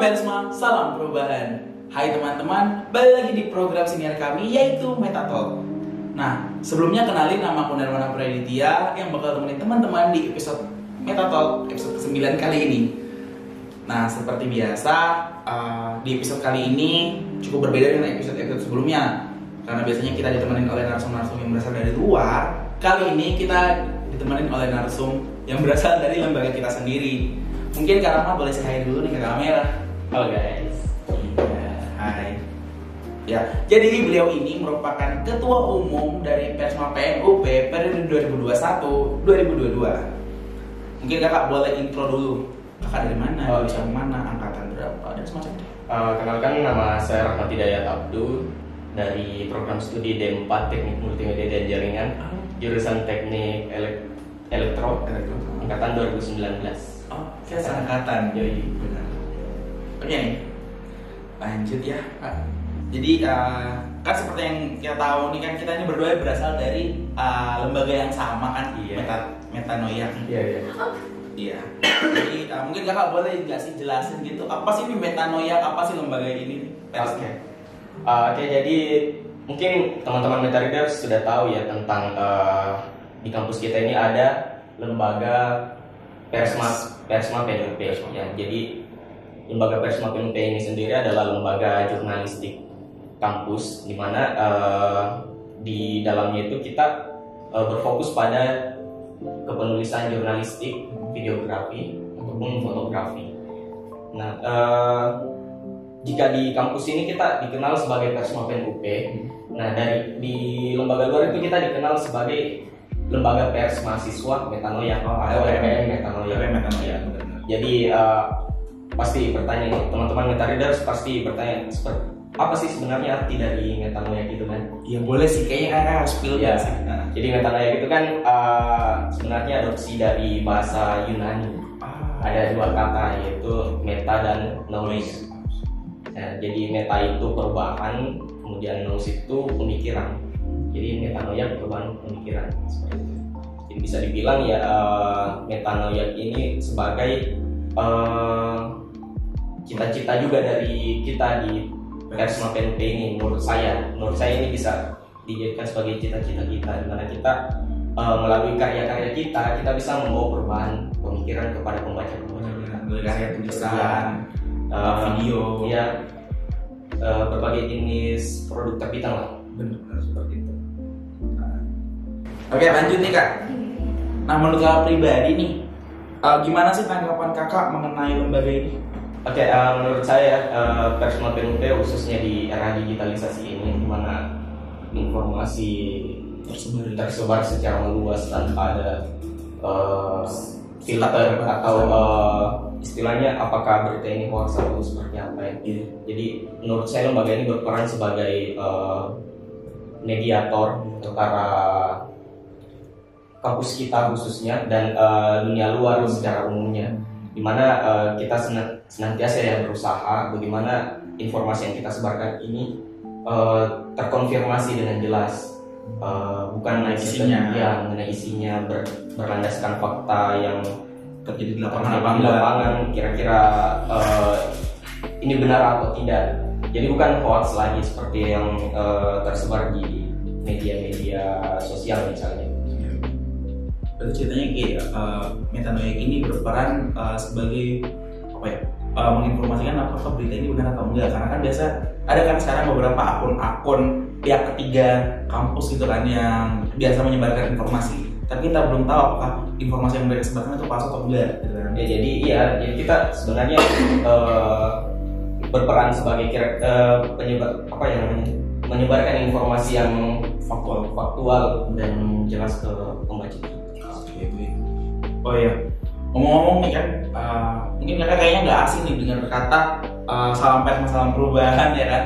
Persma, salam perubahan. Hai teman-teman, balik lagi di program senior kami yaitu Metatalk. Nah, sebelumnya kenalin nama aku Nirwana Praditya yang bakal temenin teman-teman di episode Metatalk episode ke-9 kali ini. Nah, seperti biasa, uh, di episode kali ini cukup berbeda dengan episode-episode sebelumnya. Karena biasanya kita ditemenin oleh narsum-narsum yang berasal dari luar. Kali ini kita ditemenin oleh narsum yang berasal dari lembaga kita sendiri. Mungkin Kak Rahma boleh saya dulu nih ke kamera. Halo guys. Iya, hai. Ya, jadi beliau ini merupakan ketua umum dari Persma PNUP periode 2021-2022. Mungkin kakak boleh intro dulu. Kakak dari mana, Oh, iya. mana, angkatan berapa, dan semacam itu. Uh, kenalkan nama saya Rahmat Hidayat Abdul dari program studi D4 Teknik Multimedia dan Jaringan jurusan Teknik Elek- Elektro angkatan 2019. Oh, saya seangkatan. Yoi. Benar. Oke nih, lanjut ya. Kak. Jadi eh, kan seperti yang kita tahu nih kan kita ini berdua berasal dari eh, lembaga yang sama kan, Iya. Meta Metanoia. Iya iya. Iya. Jadi eh, mungkin kakak boleh nggak sih jelasin gitu apa sih ini Metanoia, apa sih lembaga ini? Oke. Uh, Oke jadi mungkin teman-teman Meta Readers sudah tahu ya tentang uh, di kampus kita ini ada lembaga Persma Persma PNUP ya. Jadi lembaga Persma PNUP ini sendiri adalah lembaga jurnalistik kampus di mana uh, di dalamnya itu kita uh, berfokus pada kepenulisan jurnalistik, videografi ataupun fotografi. Nah, uh, jika di kampus ini kita dikenal sebagai Persma PNUP, nah dari di lembaga luar itu kita dikenal sebagai lembaga pers mahasiswa metanoia Oh, atau LPM. LPM metanoia. LPM Metanoia, benar-benar. Jadi uh, pasti bertanya nih teman-teman meta readers pasti bertanya seperti apa sih sebenarnya arti dari metanoia gitu kan? Iya boleh sih, kayaknya kakak harus spill Iya. sih. Nah. Jadi metanoia itu kan uh, sebenarnya adopsi dari bahasa Yunani. Ah, Ada dua kata yaitu meta dan knowledge. Nah, jadi meta itu perubahan, kemudian nous itu pemikiran. Jadi metanoia perubahan pemikiran seperti itu. Jadi bisa dibilang ya eh, metanoia ini sebagai eh, cita-cita juga dari kita di Persma PNP ini menurut saya. Menurut saya ini bisa dijadikan sebagai cita-cita kita di mana kita eh, melalui karya-karya kita kita bisa membawa perubahan pemikiran kepada pembaca-pembaca kita. Dari karya tulisan, Eh, video, ya eh, berbagai jenis produk terbitan lah benar seperti itu. Nah. Oke lanjut nih kak. Nah menurut kakak pribadi nih, eh, gimana sih tanggapan kakak mengenai lembaga ini? Oke eh, menurut saya eh, Persma PNUP khususnya di era digitalisasi ini di mana informasi Tersebar. tersebar secara meluas tanpa ada eh, filter atau eh, istilahnya apakah berita ini hoax atau seperti apa ya Iya. Jadi menurut saya lembaga ini berperan sebagai eh, mediator antara kampus kita khususnya dan eh, dunia luar secara umumnya, di mana eh, kita sena- senantiasa ya berusaha bagaimana informasi yang kita sebarkan ini eh, terkonfirmasi dengan jelas, Eh, bukan hanya Isinya. ya mengenai isinya ber- berlandaskan fakta yang Terjadi di lapangan di kira-kira eh, ini benar atau tidak jadi bukan hoax lagi seperti yang eh, tersebar di media-media sosial misalnya Berarti ceritanya kayak uh, metanoia ini berperan uh, sebagai? Uh, menginformasikan apakah berita ini benar atau enggak. Karena kan biasa ada kan sekarang beberapa akun-akun pihak ketiga kampus gitu kan yang biasa menyebarkan informasi. Tapi kita belum tahu apakah informasi yang mereka sebarkan itu palsu atau enggak gitu kan. Ya jadi iya ya kita sebenarnya eh, berperan sebagai kira eh, penyebar apa ya namanya menyebarkan informasi yang faktual faktual dan jelas ke pembaca. Oke. Oh iya, ngomong-ngomong nih kan, uh, mungkin kakak kayaknya nggak asing nih dengan kata uh, salam pers salam perubahan ya kan.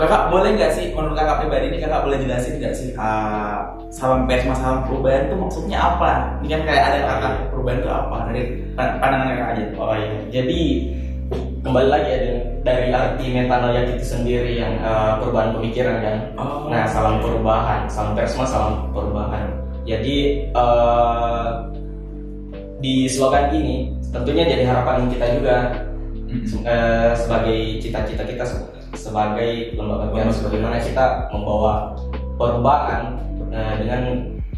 Kakak boleh nggak sih, menurut kakak pribadi ini kakak boleh jelasin nggak sih uh, salam pers salam perubahan itu maksudnya apa? Ini kan kayak ada kata perubahan itu apa dari pan- pandangan kakak aja. Oh iya, jadi kembali lagi ya dari- arti metanoia itu sendiri yang eh, perubahan pemikiran kan. Oh. Nah, salam perubahan, salam persma, salam perubahan. Jadi eh, di slogan ini tentunya jadi harapan kita juga Mm-mm. Se- eh, sebagai cita-cita kita se- sebagai lembaga pers bagaimana kita membawa perubahan eh, dengan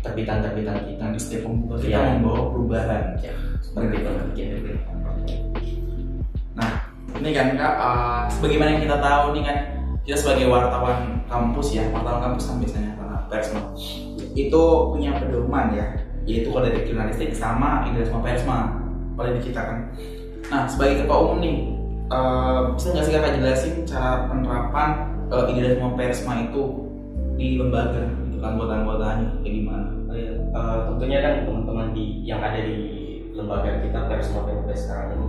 terbitan-terbitan kita Nah, di setiap pembuka kita Iya. membawa perubahan. ya seperti itu. Nah, ini kan kak, uh, sebagaimana yang kita tahu nih kan, kita sebagai wartawan kampus ya, wartawan kampus kan biasanya karena persma itu punya pedoman ya, yaitu kode etik jurnalistik sama idealisme persma pada diri kita kan. Nah, sebagai ketua umum nih, uh, bisa nggak sih kakak jelasin cara penerapan uh, idealisme persma itu di lembaga, gitu kan, anggota-anggotanya kayak gimana? Eh, tentunya kan teman-teman di yang ada di lembaga kita Persma PMP sekarang ini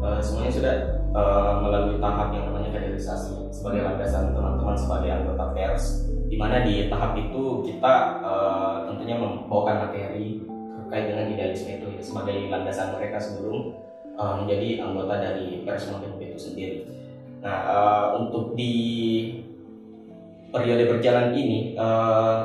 eh, semuanya sudah eh, melalui tahap yang namanya kaderisasi sebagai landasan teman-teman sebagai anggota pers di mana di tahap itu kita eh, tentunya membawakan materi terkait dengan idealisme itu ya, sebagai landasan mereka sebelum eh, menjadi anggota dari Persma itu sendiri. Nah, eh, untuk di periode berjalan ini eh,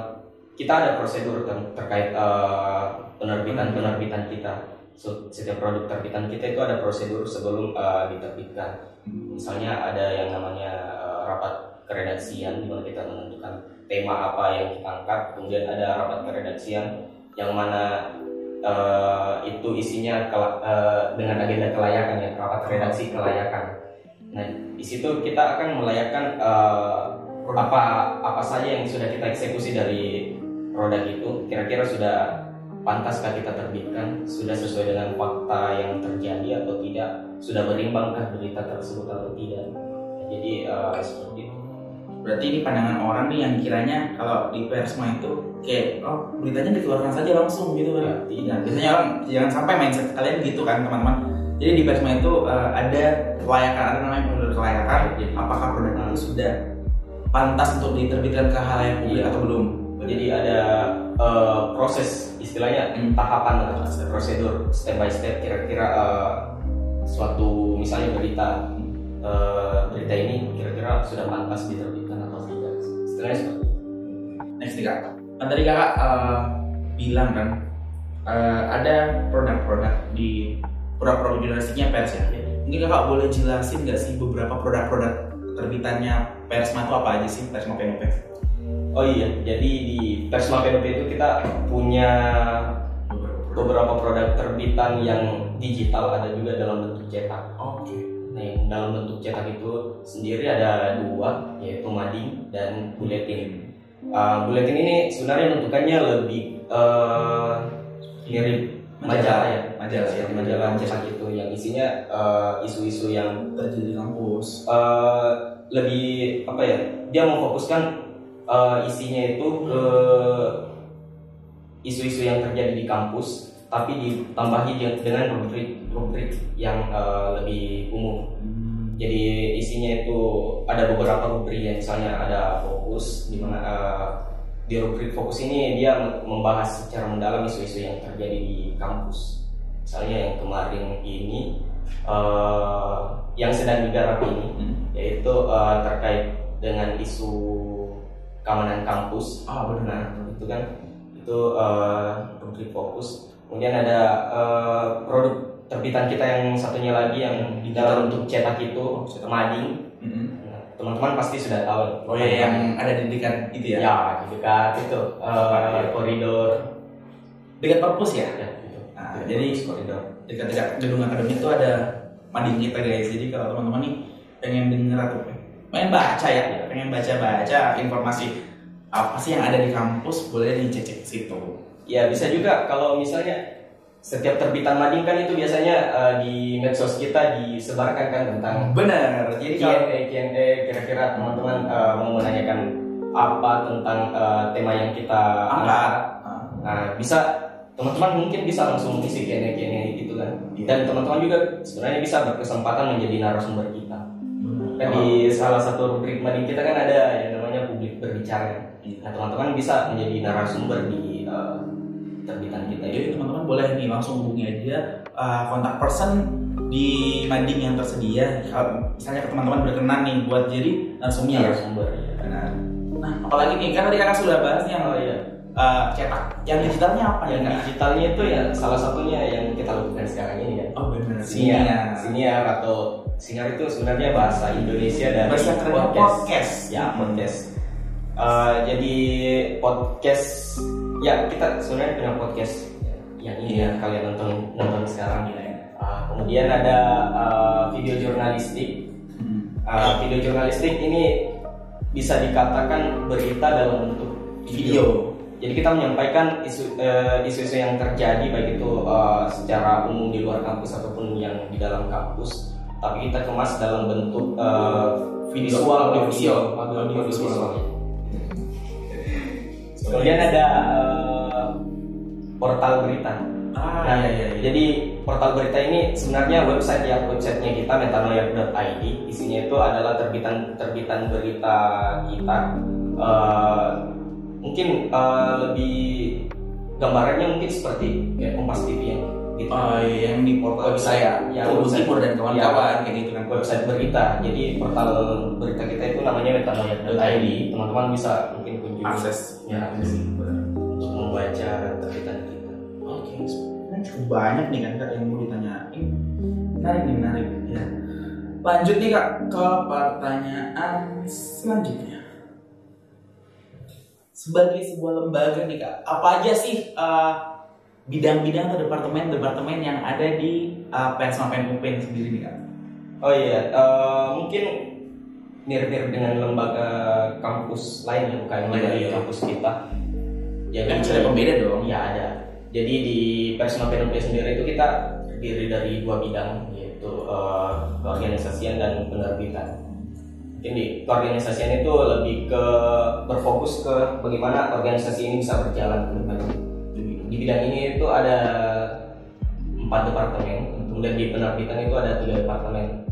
kita ada prosedur kan terkait eh, penerbitan-penerbitan kita. So, setiap produk terbitan kita itu ada prosedur sebelum eh, diterbitkan. Misalnya ada yang namanya eh, rapat keredaksian di mana kita menentukan tema apa yang kita angkat. Kemudian ada rapat keredaksian yang mana eh, itu isinya kela- eh, dengan agenda kelayakan ya, rapat redaksi kelayakan. Nah, di situ kita akan melayakkan eh, apa apa saja yang sudah kita eksekusi dari produk itu. Kira-kira sudah pantaskah kita terbitkan? Sudah sesuai dengan fakta yang terjadi atau tidak? Sudah berimbangkah berita tersebut atau tidak? Jadi eh, seperti itu Berarti ini pandangan orang nih yang kiranya kalau di persma itu kayak oh beritanya dikeluarkan saja langsung gitu kan. Tidak. Biasanya orang jangan sampai mindset kalian gitu kan teman-teman. Jadi di persma itu eh, ada kelayakan, ada namanya prosedur kelayakan. Jadi- Apakah produk itu sudah pantas untuk diterbitkan ke halayak publik Iya. atau belum? jadi ada eh, proses istilahnya Hmm. tahapan lah, prosedur step by step kira-kira eh, suatu misalnya berita eh, berita ini kira-kira sudah pantas diterbitkan atau tidak seperti itu Next nih kak. Kan tadi kakak eh, bilang kan eh, ada produk-produk di produk-produk jurnalistiknya pers ya. Mungkin kakak boleh jelasin nggak sih beberapa produk-produk terbitannya Persma itu apa aja sih Persma PMP? Oh iya, jadi di Persma PDP itu kita punya beberapa produk terbitan yang digital ada juga dalam bentuk cetak. Oke. Nah, yang dalam bentuk cetak itu sendiri ada dua, yaitu mading dan buletin. Uh, buletin ini sebenarnya bentukannya lebih uh, mirip majalah ya, Majalah, ya. majalah cetak itu yang isinya uh, isu-isu yang Terjadi di kampus. eh, lebih apa ya dia memfokuskan eh, isinya itu ke isu-isu yang terjadi di kampus tapi ditambahi de- dengan rubrik rubrik yang eh, lebih umum jadi isinya itu ada beberapa rubrik ya misalnya ada fokus di mana eh, di rubrik fokus ini dia membahas secara mendalam isu-isu yang terjadi di kampus misalnya yang kemarin ini eh, yang sedang digarap ini Hmm. yaitu eh, terkait dengan isu keamanan kampus. Ah benar. Nah, itu kan itu eh, rubrik fokus. Kemudian ada eh, produk terbitan kita yang satunya lagi yang di dalam bentuk cetak itu cetak. mading. Nah, teman-teman pasti sudah tahu. Oh iya yang ada di dekat itu ya? ya di dekat itu Iya. koridor. Dekat perpus ya? Ya, itu. Nah, Itu, jadi koridor. dekat-dekat gedung akademik itu ada mading kita guys. Jadi kalau teman-teman nih pengen denger atau pengen baca ya, pengen baca-baca informasi apa sih yang ada di kampus boleh dicek-cek situ. Ya bisa juga kalau misalnya setiap terbitan mading kan itu biasanya eh, di medsos kita disebarkan kan tentang Bener. Jadi kalau Q&A Q&A kira-kira teman-teman eh, mau menanyakan apa tentang eh, tema yang kita angkat, angkat. Nah, bisa teman-teman mungkin bisa langsung mengisi Q&A Q&A gitu kan. Iya. Dan teman-teman juga sebenarnya bisa berkesempatan menjadi narasumber kita. Kan di salah satu rubrik mading kita kan ada yang namanya publik berbicara. Nah, teman-teman bisa menjadi narasumber di eh, terbitan kita Jadi teman-teman boleh nih langsung hubungi aja uh, kontak person di mading yang tersedia. Kalau misalnya teman-teman berkenan nih buat jadi narasumber. Narasumber. ya. Benar. Nah, apalagi nih kan tadi kakak sudah bahas nih yang iya. eh, cetak. Yang digitalnya apa yang kak? digitalnya itu ya salah satunya yang kita lakukan sekarang ini ya Oh benar. siniar siniar atau siniar itu sebenarnya bahasa Indonesia dari Bahasa keren podcast. ya podcast Eh, jadi podcast ya kita sebenarnya punya podcast. Yang ini yang kalian nonton nonton sekarang ya. Eh, kemudian ada eh, video jurnalistik. Uh, video jurnalistik ini bisa dikatakan berita dalam bentuk video. Jadi kita menyampaikan isu eh, isu-isu yang terjadi baik itu eh, secara umum di luar kampus ataupun yang di dalam kampus, tapi kita kemas dalam bentuk Video, visual, audio audio, Audio visual. Kemudian ada eh, portal berita. Ah, Nah, iya, iya, iya. Jadi portal berita ini sebenarnya website ya websitenya kita metanoia.id isinya itu adalah terbitan terbitan berita kita. Eh, mungkin eh, lebih gambarannya mungkin seperti kayak Kompas TV yang gitu. Oh, iya, yang di portal Website, saya, ya, website. Timur dan kawan-kawan kayak gitu kan. website berita. Jadi portal berita kita itu namanya metanoia.id. Teman-teman bisa mungkin kunjungi Akses. ya untuk membaca terbitan kita. Oke, sebenarnya cukup banyak nih kan kak yang mau ditanyain. Menarik nih, menarik ya. Lanjut nih kak ke pertanyaan selanjutnya. Sebagai sebuah lembaga nih kak, apa aja sih eh, bidang-bidang atau departemen-departemen yang ada di uh, Pensma Penupin sendiri nih kak? Oh iya, eh, mungkin mirip-mirip dengan lembaga kampus lain ya, bukan Oh, iya, dari iya. kampus kita. Jadi Kan ada pembeda dong. Iya ada. Jadi di Persma PNP sendiri itu kita terdiri dari dua bidang yaitu eh, keorganisasian dan penerbitan. Mungkin di keorganisasian itu lebih ke berfokus ke bagaimana organisasi ini bisa berjalan ke depan. Di bidang ini itu ada empat departemen, kemudian di penerbitan itu ada tiga departemen.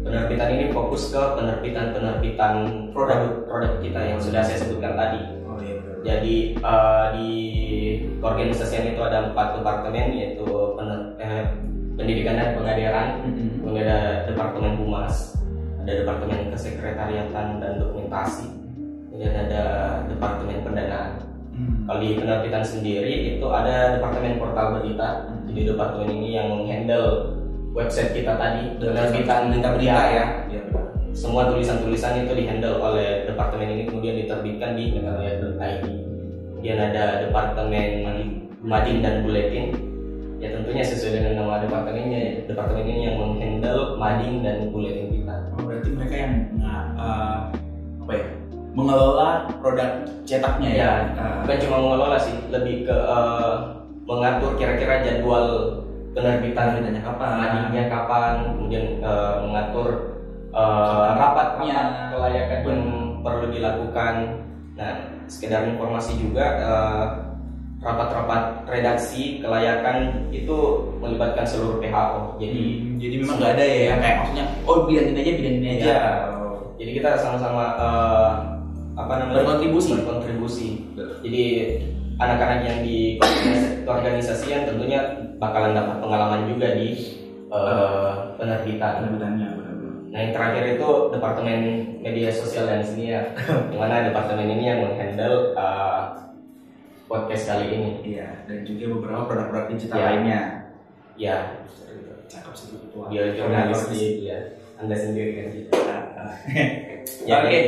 Penerbitan ini fokus ke penerbitan-penerbitan produk produk kita yang sudah saya sebutkan tadi. Oh iya benar. Jadi eh, di keorganisasian itu ada empat departemen yaitu pener- eh, pendidikan dan pengajaran, kemudian ada departemen humas, ada departemen kesekretariatan dan dokumentasi, kemudian ada departemen pendanaan. Kalau di penerbitan sendiri itu ada departemen portal berita. Jadi departemen ini yang menghandle website kita tadi, penerbitan berita-berita ya. Iya benar. semua tulisan-tulisan itu dihandle oleh departemen ini kemudian diterbitkan di metanoia.id kemudian ada departemen madin dan buletin ya tentunya sesuai dengan nama departemennya departemen ini yang menghandle mading dan buletin kita Oh, berarti mereka yang eh, apa ya mengelola produk cetaknya ya? ya bukan cuma mengelola sih lebih ke eh, mengatur kira-kira jadwal penerbitan Penerbitannya kapan? madingnya kapan kemudian eh, mengatur rapat-rapat Rapatnya. kelayakan yang perlu dilakukan nah sekedar informasi juga eh, rapat-rapat redaksi kelayakan itu melibatkan seluruh PHO jadi Hmm, jadi memang nggak ada ya yang kayak maksudnya oh bidang ini aja bidang ini aja. Oh. jadi kita sama-sama eh, apa namanya Berkontribusi. berkontribusi jadi anak-anak yang di organisasi- keorganisasian tentunya bakalan dapat pengalaman juga di eh, penerbitan Penerbitannya. Nah yang terakhir itu departemen media sosial dan senior, di mana departemen ini yang menghandle uh, podcast kali ini. Iya dan juga beberapa produk-produk digital Iya. lainnya. Ya, Cakep sih itu. bio jurnalistik, ya, anda sendiri kan gitu. Ya, Oke.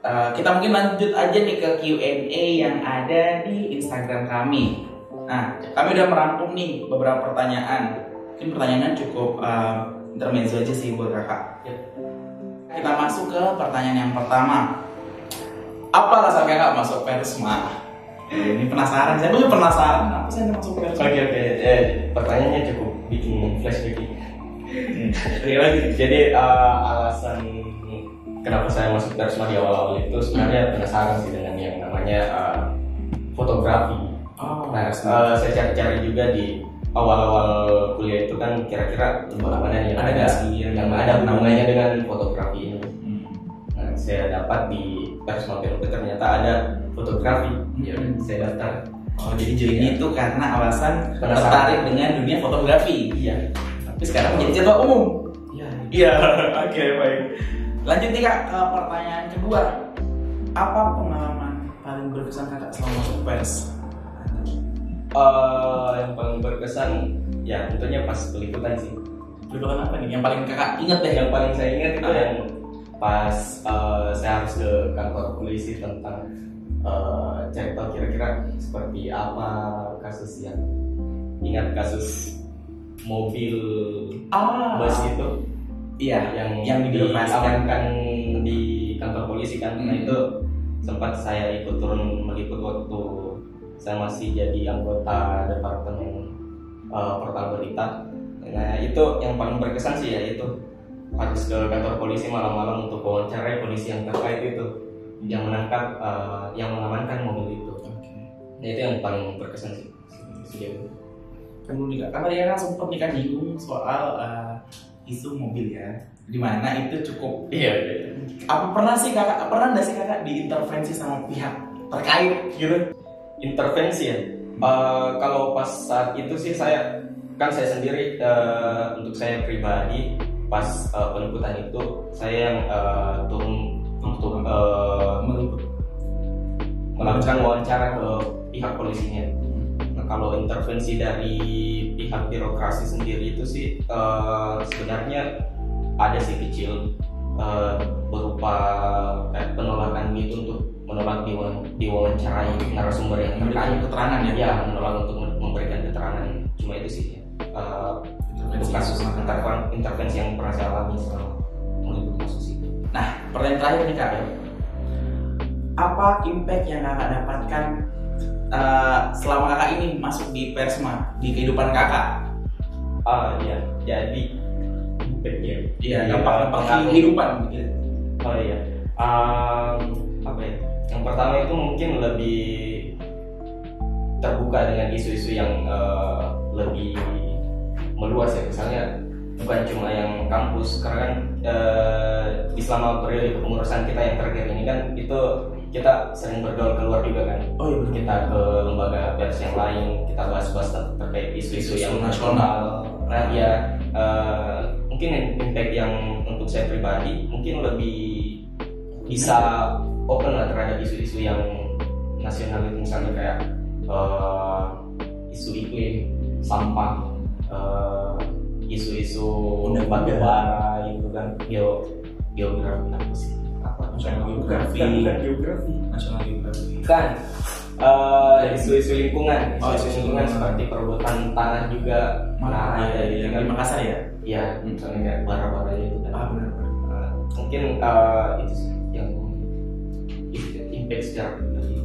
Eh, kita mungkin lanjut aja nih ke Q&A yang ada di Instagram kami. Nah, kami udah merangkum nih beberapa pertanyaan. Mungkin pertanyaannya cukup eh, intermezzo aja sih buat kakak. Ya. Kita masuk ke pertanyaan yang pertama. Apa alasan kakak masuk Persma? Eh, ini penasaran, saya juga penasaran. Apa sih anda masuk Persma? Oke oke, eh, pertanyaannya cukup bikin flashback. Sekali lagi. Jadi uh, alasan kenapa saya masuk Persma di awal-awal itu sebenarnya penasaran sih dengan yang namanya uh, fotografi. Oh, Nah, eh, saya cari-cari juga di awal-awal kuliah itu kan kira-kira lembaga mana nih yang Ada nggak sih yang- yang ada hubungannya dengan fotografi ini. Hmm. Nah, saya dapat di Persma PLP ternyata ada fotografi. Ya, Hmm. saya daftar. Oh, jadi join itu karena alasan tertarik dengan dunia fotografi. Iya. Tapi sekarang menjadi ketua umum. Iya. Iya, oke baik. Lanjut nih kak ke pertanyaan kedua. Apa pengalaman paling berkesan kakak selama masuk pers? Eh, yang paling berkesan ya tentunya pas peliputan sih. Peliputan apa nih? Yang paling kakak inget deh? Yang paling saya ingat itu Ah. yang pas eh, saya harus ke kantor polisi tentang eh, cari tahu kira-kira seperti apa kasus yang ingat kasus mobil Ah, bus itu Iya, yang yang di birokrasi kan? diamankan di kantor polisi kan nah Hmm. itu sempat saya ikut turun meliput waktu saya masih jadi anggota departemen uh, portal berita nah itu yang paling berkesan sih ya itu harus ke kantor polisi malam-malam untuk wawancarai polisi yang terkait itu yang menangkap uh, yang mengamankan mobil itu Oke. nah itu yang paling berkesan sih sejauh. Kan karena dia kan sempat nih kan soal eh, isu mobil ya, di mana itu cukup iya iya apa pernah sih kakak pernah nggak sih kakak diintervensi sama pihak terkait gitu? intervensi ya Eh, kalau pas saat itu sih saya kan saya sendiri eh, untuk saya pribadi pas eh, peliputan itu saya yang eh, turun untuk Meliput. melakukan wawancara ke pihak polisinya. Nah, kalau intervensi dari pihak birokrasi sendiri itu sih eh, sebenarnya ada sih kecil eh, berupa kayak penolakan gitu untuk menolak diwawancarai narasumber yang Memberikan terkait. keterangan ya? Ya, menolak untuk memberikan keterangan. Cuma itu sih. eh, Intervensi untuk kasus sama kakak. interven- intervensi yang pernah saya alami selama kasus itu. Nah, pertanyaan terakhir nih kak, apa impact yang kakak dapatkan eh, selama kakak ini masuk di Persma di kehidupan kakak? Ah iya, jadi impactnya. Iya, Iya, dampak pengaruh. kehidupan gitu. Oh iya, Ehm, apa ya? Yang pertama itu mungkin lebih terbuka dengan isu-isu yang eh, lebih meluas ya. Misalnya bukan cuma yang kampus, karena kan eh, di selama periode kepengurusan kita yang terakhir ini kan itu kita sering bergaul keluar juga kan. Oh iya benar. Kita ke lembaga pers yang lain, kita bahas-bahas ter- terkait isu-isu Isu yang nasional. Nah ya eh, mungkin impact yang untuk saya pribadi mungkin lebih bisa open lah terhadap isu-isu yang nasional itu misalnya kayak eh, isu iklim, sampah, isu-isu Undang-undang. batu bara gitu kan, geo geografi apa sih? Apa? Nasional geografi. Bukan, bukan geografi. Nasional Geografi. Bukan. Eh, isu-isu lingkungan, Oh, isu-isu isu lingkungan seperti perebutan tanah juga. Mana Nah, ya, kan di Makassar ya? Iya, misalnya kayak bara-bara itu kan. Ah benar benar. Nah, mungkin eh, itu sih yang impact secara pribadi.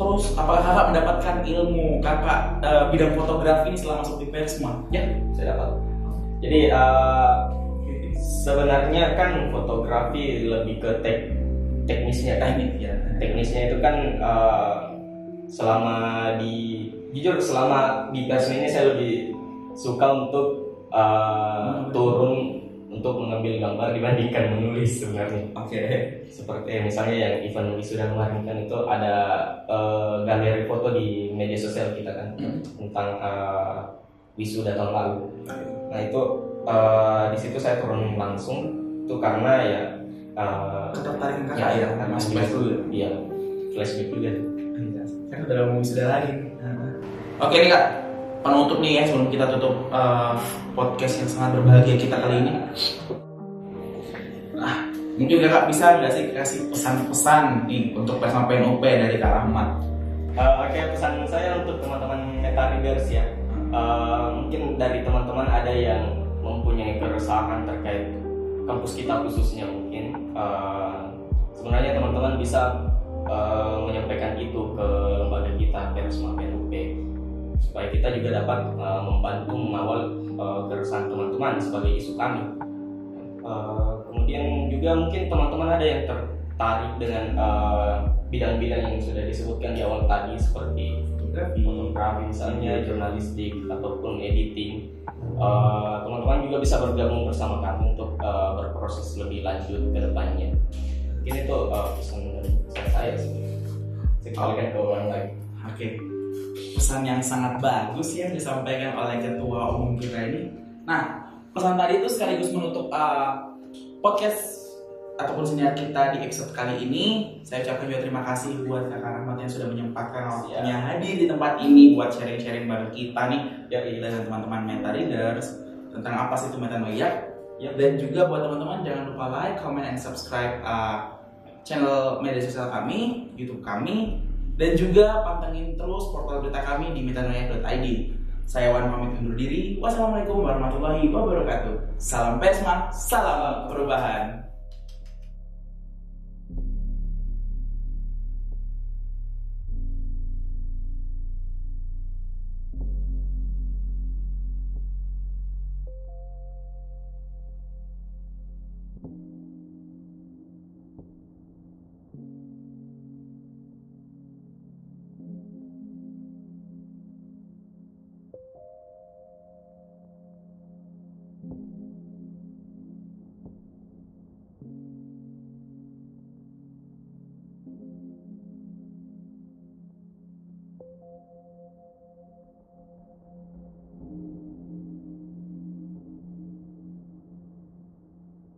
Terus apakah kakak mendapatkan ilmu kakak eh, bidang fotografi ini setelah masuk di Persma? Ya, saya dapat. Jadi eh, sebenarnya kan fotografi lebih ke tek teknisnya kan. Teknik ya. Teknisnya itu kan eh, selama di jujur selama di Persma ini saya lebih suka untuk eh, turun untuk mengambil gambar dibandingkan menulis sebenarnya. Oke. seperti misalnya yang event wisuda kemarin kan itu ada eh, galeri foto di media sosial kita kan Hmm. tentang eh, wisuda tahun lalu. Nah itu eh, di situ saya turun langsung itu karena ya eh, Ketertarikan kakak ya, ya, karena masuk pers dulu. ya? Iya flashback juga. Kan udah mau wisuda lagi. Oke nih kak, penutup nih ya sebelum kita tutup eh, podcast yang sangat berbahagia kita kali ini. Ah, mungkin kakak bisa nggak sih kasih pesan-pesan nih untuk Persma PNUP dari Kak Rahmat? Eh, Oke pesan saya untuk teman-teman meta readers ya Eh, mungkin dari teman-teman ada yang mempunyai keresahan terkait kampus kita khususnya mungkin Eh, sebenarnya teman-teman bisa eh, menyampaikan itu ke lembaga kita Persma supaya kita juga dapat eh, membantu mengawal eh, keresahan teman-teman sebagai isu kami. Eh, kemudian juga mungkin teman-teman ada yang tertarik dengan bidang-bidang yang sudah disebutkan di awal tadi seperti Fotografi. fotografi misalnya jurnalistik ataupun editing. Teman-teman juga bisa bergabung bersama kami untuk eh, berproses lebih lanjut ke depannya. Mungkin itu eh, pesan dari saya sih. Saya kembalikan ke orang lain. Oke. Pesan yang sangat bagus ya disampaikan oleh ketua umum kita ini. Nah, pesan tadi itu sekaligus menutup uh, podcast ataupun senior kita di episode kali ini. Saya ucapkan juga terima kasih buat Kakak Rahmat yang sudah menyempatkan waktunya hadir di tempat ini buat sharing-sharing bareng kita nih Ya, dengan teman-teman Meta Readers tentang apa sih itu metanoia. Ya. Dan juga buat teman-teman jangan lupa like, comment, and subscribe uh, channel media sosial kami, YouTube kami, dan juga pantengin terus portal berita kami di metanoia.id. Saya Wan pamit undur diri. Wassalamualaikum warahmatullahi wabarakatuh. Salam Pesma, salam perubahan.